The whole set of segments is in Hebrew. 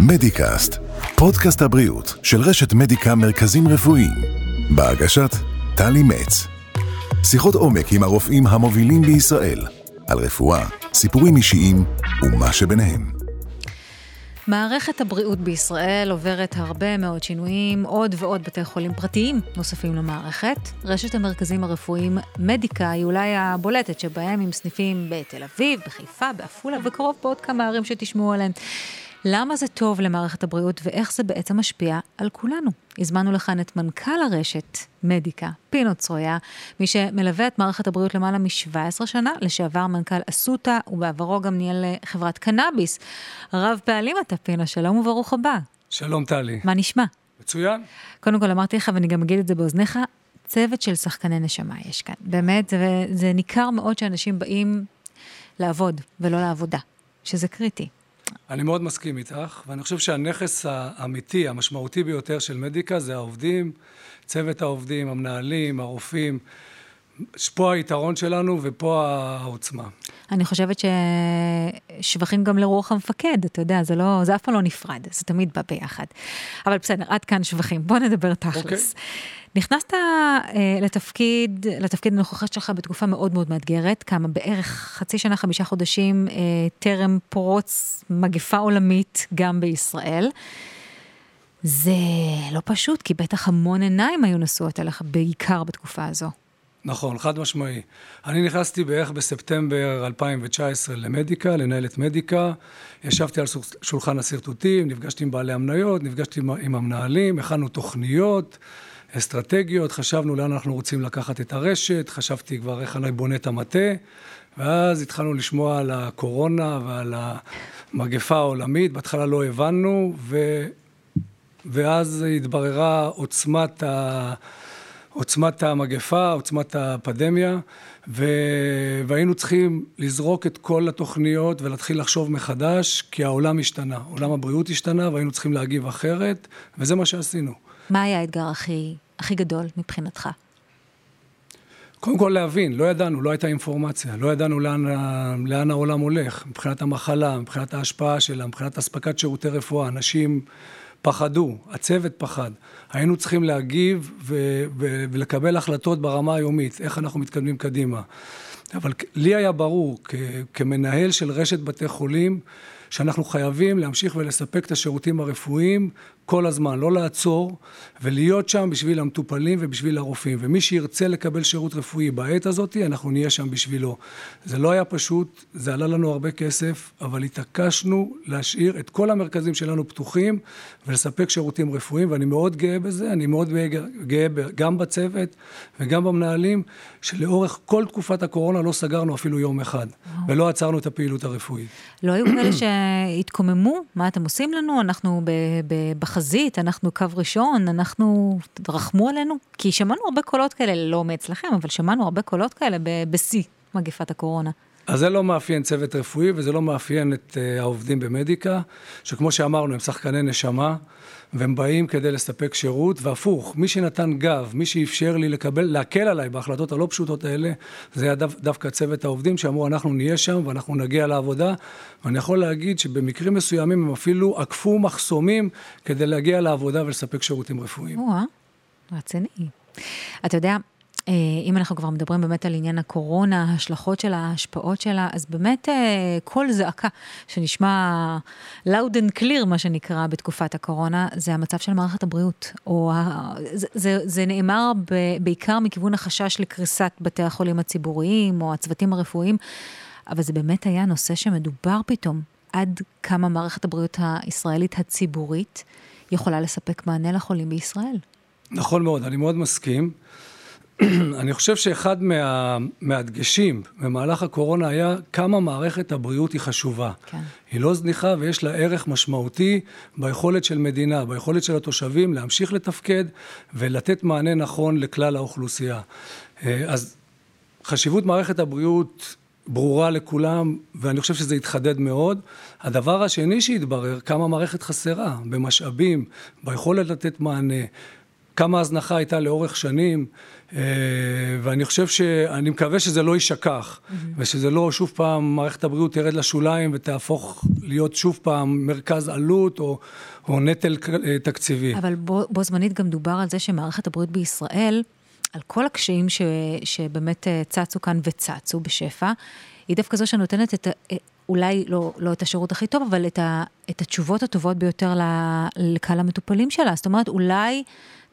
מדיקאסט, פודקאסט הבריאות של רשת מדיקה מרכזים רפואיים, בהגשת טלי מצ. שיחות עומק עם הרופאים המובילים בישראל, על רפואה, סיפורים אישיים ומה שביניהם. מערכת הבריאות בישראל עוברת הרבה מאוד שינויים, עוד ועוד בתי חולים פרטיים נוספים למערכת. רשת המרכזים הרפואיים מדיקה היא אולי הבולטת שבהם עם סניפים בתל אביב, בחיפה, בעפולה וקרוב בעוד כמה ערים שתשמעו עליהן. למה זה טוב למערכת הבריאות ואיך זה בעצם משפיע על כולנו. הזמנו לכאן את מנכ"ל הרשת, מדיקה, פינו צרויה, מי שמלווה את מערכת הבריאות למעלה מ-17 שנה, לשעבר מנכ"ל אסותא, ובעברו גם ניהל חברת קנאביס. רב פעלים אתה, פינו, שלום וברוך הבא. שלום, טלי. מה נשמע? מצוין. קודם כל אמרתי לך, ואני גם אגיד את זה באוזניך, צוות של שחקני נשמה יש כאן. באמת, זה, זה ניכר מאוד שאנשים באים לעבוד ולא לעבודה, שזה קריטי. אני מאוד מסכים איתך, ואני חושב שהנכס האמיתי, המשמעותי ביותר של מדיקה זה העובדים, צוות העובדים, המנהלים, הרופאים. פה היתרון שלנו ופה העוצמה. אני חושבת ששבחים גם לרוח המפקד, אתה יודע, זה, לא, זה אף פעם לא נפרד, זה תמיד בא ביחד. אבל בסדר, עד כאן שבחים. בוא נדבר תכלס. Okay. נכנסת אה, לתפקיד, לתפקיד הנוכחי שלך בתקופה מאוד מאוד מאתגרת, כמה בערך חצי שנה, חמישה חודשים, אה, טרם פרוץ מגפה עולמית גם בישראל. זה לא פשוט, כי בטח המון עיניים היו נשואות אליך, בעיקר בתקופה הזו. נכון, חד משמעי. אני נכנסתי בערך בספטמבר 2019 למדיקה, לנהל את מדיקה. ישבתי על שולחן השרטוטים, נפגשתי עם בעלי המניות, נפגשתי עם המנהלים, הכנו תוכניות, אסטרטגיות, חשבנו לאן אנחנו רוצים לקחת את הרשת, חשבתי כבר איך אני בונה את המטה, ואז התחלנו לשמוע על הקורונה ועל המגפה העולמית, בהתחלה לא הבנו, ו... ואז התבררה עוצמת ה... עוצמת המגפה, עוצמת הפדמיה, ו... והיינו צריכים לזרוק את כל התוכניות ולהתחיל לחשוב מחדש, כי העולם השתנה, עולם הבריאות השתנה והיינו צריכים להגיב אחרת, וזה מה שעשינו. מה היה האתגר הכי, הכי גדול מבחינתך? קודם כל להבין, לא ידענו, לא הייתה אינפורמציה, לא ידענו לאן, לאן העולם הולך, מבחינת המחלה, מבחינת ההשפעה שלה, מבחינת אספקת שירותי רפואה, אנשים פחדו, הצוות פחד. היינו צריכים להגיב ו- ו- ולקבל החלטות ברמה היומית, איך אנחנו מתקדמים קדימה. אבל לי היה ברור, כ- כמנהל של רשת בתי חולים, שאנחנו חייבים להמשיך ולספק את השירותים הרפואיים כל הזמן, לא לעצור ולהיות שם בשביל המטופלים ובשביל הרופאים. ומי שירצה לקבל שירות רפואי בעת הזאת, אנחנו נהיה שם בשבילו. זה לא היה פשוט, זה עלה לנו הרבה כסף, אבל התעקשנו להשאיר את כל המרכזים שלנו פתוחים ולספק שירותים רפואיים, ואני מאוד גאה בזה, אני מאוד גאה גם בצוות וגם במנהלים, שלאורך כל תקופת הקורונה לא סגרנו אפילו יום אחד, ולא עצרנו את הפעילות הרפואית. לא היו כאלה שהתקוממו? מה אתם עושים לנו? אנחנו בחזית. בחזית, אנחנו קו ראשון, אנחנו, רחמו עלינו? כי שמענו הרבה קולות כאלה, לא מאצלכם, אבל שמענו הרבה קולות כאלה בשיא מגפת הקורונה. אז זה לא מאפיין צוות רפואי וזה לא מאפיין את uh, העובדים במדיקה, שכמו שאמרנו, הם שחקני נשמה, והם באים כדי לספק שירות, והפוך, מי שנתן גב, מי שאפשר לי לקבל, להקל עליי בהחלטות הלא פשוטות האלה, זה היה דו, דווקא צוות העובדים שאמרו, אנחנו נהיה שם ואנחנו נגיע לעבודה, ואני יכול להגיד שבמקרים מסוימים הם אפילו עקפו מחסומים כדי להגיע לעבודה ולספק שירותים רפואיים. או-אה, רציני. אתה יודע, אם אנחנו כבר מדברים באמת על עניין הקורונה, ההשלכות שלה, ההשפעות שלה, אז באמת אה, כל זעקה שנשמע loud and clear, מה שנקרא, בתקופת הקורונה, זה המצב של מערכת הבריאות. או זה, זה, זה נאמר ב, בעיקר מכיוון החשש לקריסת בתי החולים הציבוריים או הצוותים הרפואיים, אבל זה באמת היה נושא שמדובר פתאום עד כמה מערכת הבריאות הישראלית הציבורית יכולה לספק מענה לחולים בישראל. נכון מאוד, אני מאוד מסכים. אני חושב שאחד מה, מהדגשים במהלך הקורונה היה כמה מערכת הבריאות היא חשובה. כן. היא לא זניחה ויש לה ערך משמעותי ביכולת של מדינה, ביכולת של התושבים להמשיך לתפקד ולתת מענה נכון לכלל האוכלוסייה. אה, אז חשיבות מערכת הבריאות ברורה לכולם, ואני חושב שזה התחדד מאוד. הדבר השני שהתברר, כמה מערכת חסרה, במשאבים, ביכולת לתת מענה, כמה הזנחה הייתה לאורך שנים, אה, ואני חושב ש... אני מקווה שזה לא יישכח, mm-hmm. ושזה לא שוב פעם מערכת הבריאות תרד לשוליים ותהפוך להיות שוב פעם מרכז עלות או, או נטל אה, תקציבי. אבל בו, בו זמנית גם דובר על זה שמערכת הבריאות בישראל, על כל הקשיים ש, שבאמת אה, צצו כאן וצצו בשפע, היא דווקא זו שנותנת את, אולי לא, לא את השירות הכי טוב, אבל את, ה, את התשובות הטובות ביותר לקהל המטופלים שלה. זאת אומרת, אולי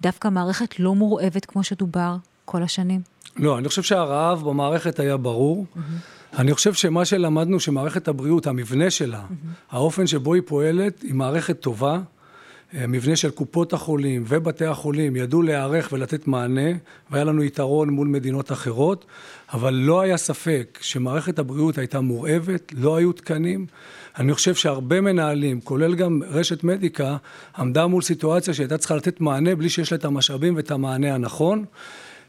דווקא המערכת לא מורעבת כמו שדובר כל השנים. לא, אני חושב שהרעב במערכת היה ברור. Mm-hmm. אני חושב שמה שלמדנו, שמערכת הבריאות, המבנה שלה, mm-hmm. האופן שבו היא פועלת, היא מערכת טובה. המבנה של קופות החולים ובתי החולים ידעו להיערך ולתת מענה, והיה לנו יתרון מול מדינות אחרות, אבל לא היה ספק שמערכת הבריאות הייתה מורעבת, לא היו תקנים. אני חושב שהרבה מנהלים, כולל גם רשת מדיקה, עמדה מול סיטואציה שהייתה צריכה לתת מענה בלי שיש לה את המשאבים ואת המענה הנכון.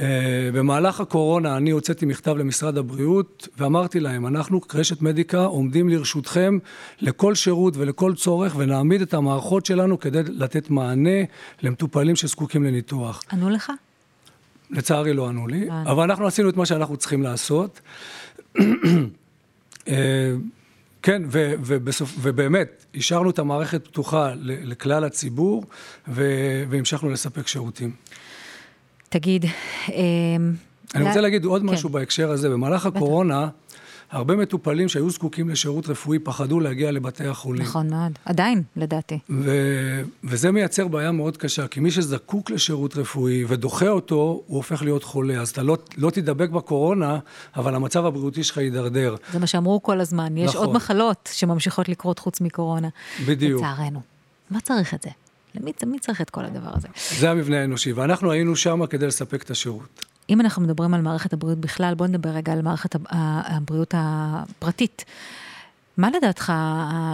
אה, במהלך הקורונה אני הוצאתי מכתב למשרד הבריאות ואמרתי להם, אנחנו כרשת מדיקה עומדים לרשותכם לכל שירות ולכל צורך ונעמיד את המערכות שלנו כדי לתת מענה למטופלים שזקוקים לניתוח. ענו לך? לצערי לא ענו לי. אבל אנחנו עשינו את מה שאנחנו צריכים לעשות. אה, כן, ו- ובסוף, ובאמת, השארנו את המערכת פתוחה לכלל הציבור והמשכנו לספק שירותים. תגיד... אמ, אני רוצה להגיד עוד כן. משהו בהקשר הזה. במהלך הקורונה, הרבה מטופלים שהיו זקוקים לשירות רפואי פחדו להגיע לבתי החולים. נכון מאוד, עדיין, לדעתי. ו- וזה מייצר בעיה מאוד קשה, כי מי שזקוק לשירות רפואי ודוחה אותו, הוא הופך להיות חולה. אז אתה לא, לא תידבק בקורונה, אבל המצב הבריאותי שלך יידרדר. זה מה שאמרו כל הזמן, יש נכון. עוד מחלות שממשיכות לקרות חוץ מקורונה. בדיוק. לצערנו. מה צריך את זה? למי, מי צריך את כל הדבר הזה? זה המבנה האנושי, ואנחנו היינו שם כדי לספק את השירות. אם אנחנו מדברים על מערכת הבריאות בכלל, בואו נדבר רגע על מערכת הבריאות הפרטית. מה לדעתך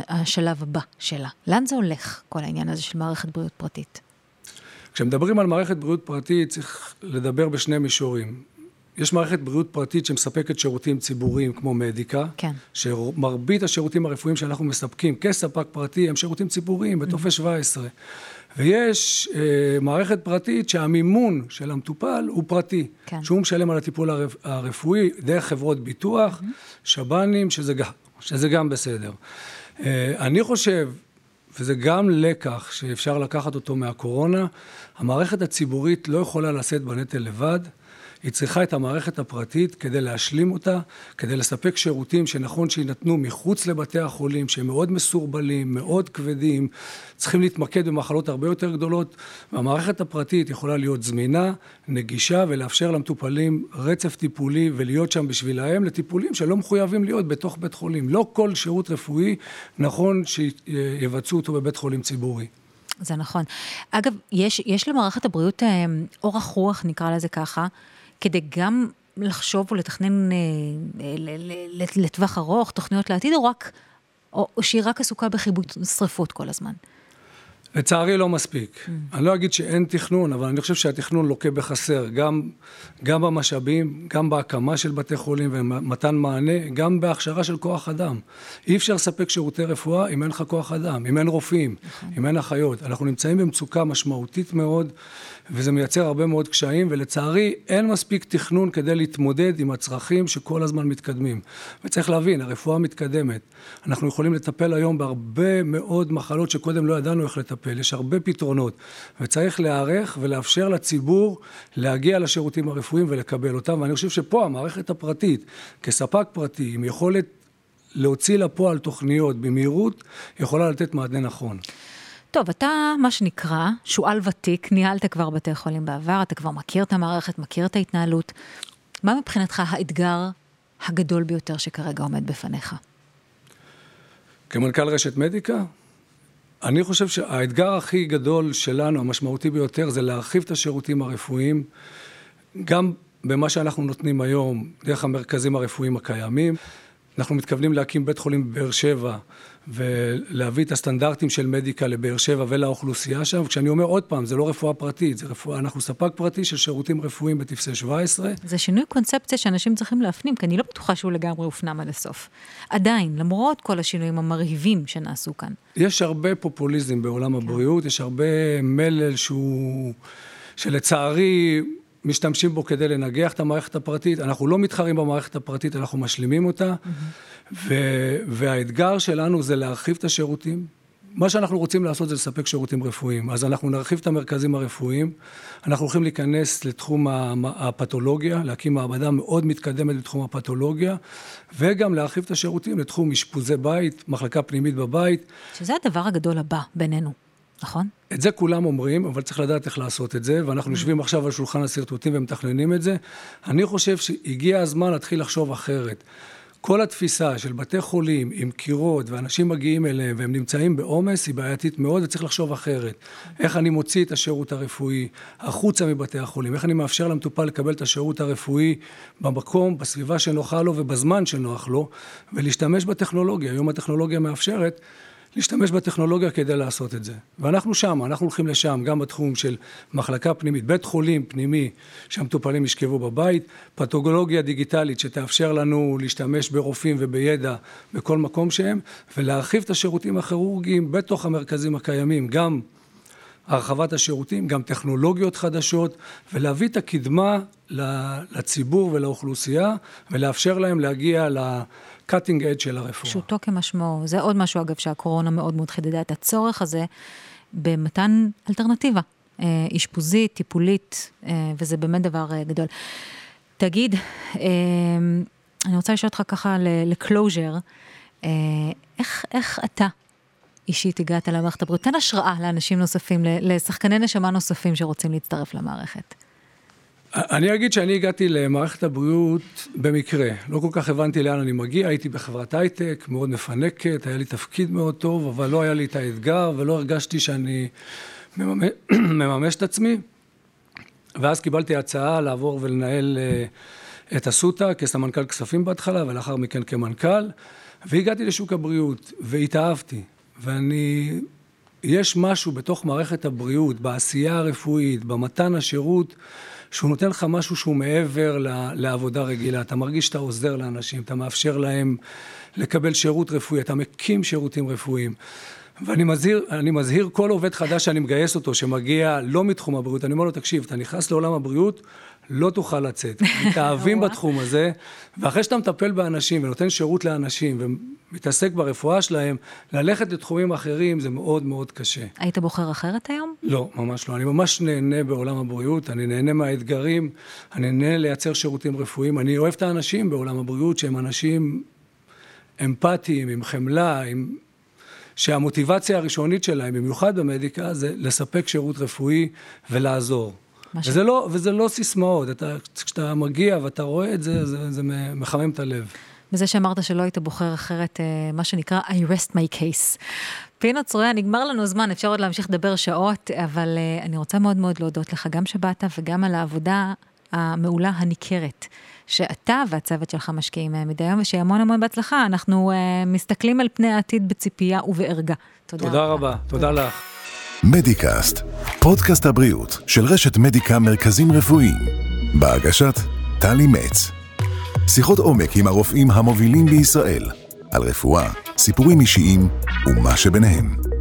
השלב הבא שלה? לאן זה הולך, כל העניין הזה של מערכת בריאות פרטית? כשמדברים על מערכת בריאות פרטית, צריך לדבר בשני מישורים. יש מערכת בריאות פרטית שמספקת שירותים ציבוריים כמו מדיקה, כן. שמרבית השירותים הרפואיים שאנחנו מספקים כספק פרטי הם שירותים ציבוריים בטופס 17. ויש אה, מערכת פרטית שהמימון של המטופל הוא פרטי, כן. שהוא משלם על הטיפול הרפ, הרפואי דרך חברות ביטוח, mm-hmm. שב"נים, שזה, שזה גם בסדר. אה, אני חושב, וזה גם לקח שאפשר לקחת אותו מהקורונה, המערכת הציבורית לא יכולה לשאת בנטל לבד. היא צריכה את המערכת הפרטית כדי להשלים אותה, כדי לספק שירותים שנכון שיינתנו מחוץ לבתי החולים, שהם מאוד מסורבלים, מאוד כבדים, צריכים להתמקד במחלות הרבה יותר גדולות, והמערכת הפרטית יכולה להיות זמינה, נגישה ולאפשר למטופלים רצף טיפולי ולהיות שם בשבילהם לטיפולים שלא מחויבים להיות בתוך בית חולים. לא כל שירות רפואי נכון שיבצעו אותו בבית חולים ציבורי. זה נכון. אגב, יש, יש למערכת הבריאות אה, אורך רוח, נקרא לזה ככה, כדי גם לחשוב ולתכנן אה, לטווח ארוך, תוכניות לעתיד, או רק, או, או שהיא רק עסוקה בכיבוד שרפות כל הזמן? לצערי לא מספיק. Mm. אני לא אגיד שאין תכנון, אבל אני חושב שהתכנון לוקה בחסר, גם, גם במשאבים, גם בהקמה של בתי חולים ומתן מענה, גם בהכשרה של כוח אדם. אי אפשר לספק שירותי רפואה אם אין לך כוח אדם, אם אין רופאים, נכון. אם אין אחיות. אנחנו נמצאים במצוקה משמעותית מאוד. וזה מייצר הרבה מאוד קשיים, ולצערי אין מספיק תכנון כדי להתמודד עם הצרכים שכל הזמן מתקדמים. וצריך להבין, הרפואה מתקדמת. אנחנו יכולים לטפל היום בהרבה מאוד מחלות שקודם לא ידענו איך לטפל, יש הרבה פתרונות, וצריך להיערך ולאפשר לציבור להגיע לשירותים הרפואיים ולקבל אותם, ואני חושב שפה המערכת הפרטית, כספק פרטי, עם יכולת להוציא לפועל תוכניות במהירות, יכולה לתת מענה נכון. טוב, אתה, מה שנקרא, שועל ותיק, ניהלת כבר בתי חולים בעבר, אתה כבר מכיר את המערכת, מכיר את ההתנהלות. מה מבחינתך האתגר הגדול ביותר שכרגע עומד בפניך? כמנכ"ל רשת מדיקה, אני חושב שהאתגר הכי גדול שלנו, המשמעותי ביותר, זה להרחיב את השירותים הרפואיים, גם במה שאנחנו נותנים היום, דרך המרכזים הרפואיים הקיימים. אנחנו מתכוונים להקים בית חולים בבאר שבע ולהביא את הסטנדרטים של מדיקה לבאר שבע ולאוכלוסייה שם. כשאני אומר עוד פעם, זה לא רפואה פרטית, זה רפואה, אנחנו ספק פרטי של שירותים רפואיים בטפסי 17. זה שינוי קונספציה שאנשים צריכים להפנים, כי אני לא בטוחה שהוא לגמרי הופנם עד הסוף. עדיין, למרות כל השינויים המרהיבים שנעשו כאן. יש הרבה פופוליזם בעולם כן. הבריאות, יש הרבה מלל שהוא... שלצערי משתמשים בו כדי לנגח את המערכת הפרטית. אנחנו לא מתחרים במערכת הפרטית, אנחנו משלימים אותה. Mm-hmm. ו- והאתגר שלנו זה להרחיב את השירותים. מה שאנחנו רוצים לעשות זה לספק שירותים רפואיים. אז אנחנו נרחיב את המרכזים הרפואיים. אנחנו הולכים להיכנס לתחום הפתולוגיה, להקים מעבדה מאוד מתקדמת בתחום הפתולוגיה, וגם להרחיב את השירותים לתחום אשפוזי בית, מחלקה פנימית בבית. שזה הדבר הגדול הבא בינינו. נכון? את זה כולם אומרים, אבל צריך לדעת איך לעשות את זה, ואנחנו יושבים עכשיו על שולחן השרטוטים ומתכננים את זה. אני חושב שהגיע הזמן להתחיל לחשוב אחרת. כל התפיסה של בתי חולים עם קירות ואנשים מגיעים אליהם והם נמצאים בעומס היא בעייתית מאוד וצריך לחשוב אחרת. איך אני מוציא את השירות הרפואי החוצה מבתי החולים, איך אני מאפשר למטופל לקבל את השירות הרפואי במקום, בסביבה שנוחה לו ובזמן שנוח לו ולהשתמש בטכנולוגיה. היום הטכנולוגיה מאפשרת להשתמש בטכנולוגיה כדי לעשות את זה. ואנחנו שם, אנחנו הולכים לשם, גם בתחום של מחלקה פנימית, בית חולים פנימי שהמטופלים ישכבו בבית, פתוגולוגיה דיגיטלית שתאפשר לנו להשתמש ברופאים ובידע בכל מקום שהם, ולהרחיב את השירותים הכירורגיים בתוך המרכזים הקיימים, גם הרחבת השירותים, גם טכנולוגיות חדשות, ולהביא את הקדמה לציבור ולאוכלוסייה, ולאפשר להם להגיע ל-cutting edge של הרפואה. פשוטו כמשמעו. זה עוד משהו, אגב, שהקורונה מאוד מאוד חידדה את הצורך הזה במתן אלטרנטיבה. אה, אשפוזית, טיפולית, אה, וזה באמת דבר אה, גדול. תגיד, אני רוצה לשאול אותך ככה לקלוז'ר, איך, איך אתה אישית הגעת למערכת הבריאות? תן השראה לאנשים נוספים, לשחקני נשמה נוספים שרוצים להצטרף למערכת. אני אגיד שאני הגעתי למערכת הבריאות במקרה. לא כל כך הבנתי לאן אני מגיע, הייתי בחברת הייטק, מאוד מפנקת, היה לי תפקיד מאוד טוב, אבל לא היה לי את האתגר ולא הרגשתי שאני מממש, מממש את עצמי. ואז קיבלתי הצעה לעבור ולנהל uh, את אסותא כסמנכ"ל כספים בהתחלה ולאחר מכן כמנכ"ל, והגעתי לשוק הבריאות והתאהבתי. ואני, יש משהו בתוך מערכת הבריאות, בעשייה הרפואית, במתן השירות, שהוא נותן לך משהו שהוא מעבר לעבודה רגילה. אתה מרגיש שאתה עוזר לאנשים, אתה מאפשר להם לקבל שירות רפואי, אתה מקים שירותים רפואיים. ואני מזהיר, אני מזהיר כל עובד חדש שאני מגייס אותו, שמגיע לא מתחום הבריאות, אני אומר לו, תקשיב, אתה נכנס לעולם הבריאות, לא תוכל לצאת. מתאהבים בתחום הזה, ואחרי שאתה מטפל באנשים ונותן שירות לאנשים ומתעסק ברפואה שלהם, ללכת לתחומים אחרים זה מאוד מאוד קשה. היית בוחר אחרת היום? לא, ממש לא. אני ממש נהנה בעולם הבריאות, אני נהנה מהאתגרים, אני נהנה לייצר שירותים רפואיים. אני אוהב את האנשים בעולם הבריאות, שהם אנשים אמפתיים, עם חמלה, עם... שהמוטיבציה הראשונית שלהם, במיוחד במדיקה, זה לספק שירות רפואי ולעזור. וזה לא, וזה לא סיסמאות, אתה, כשאתה מגיע ואתה רואה את זה, זה, זה מחמם את הלב. בזה שאמרת שלא היית בוחר אחרת, אה, מה שנקרא I rest my case. פינו צרויה, נגמר לנו זמן, אפשר עוד להמשיך לדבר שעות, אבל uh, אני רוצה מאוד מאוד להודות לך, גם שבאת וגם על העבודה המעולה הניכרת, שאתה והצוות שלך משקיעים אה, מדי יום, ושיהיה המון המון בהצלחה. אנחנו uh, מסתכלים על פני העתיד בציפייה ובערגה. תודה, תודה רבה. רבה, תודה לך. מדיקאסט, פודקאסט הבריאות של רשת מדיקה מרכזים רפואיים, בהגשת טלי מצ. שיחות עומק עם הרופאים המובילים בישראל, על רפואה, סיפורים אישיים ומה שביניהם.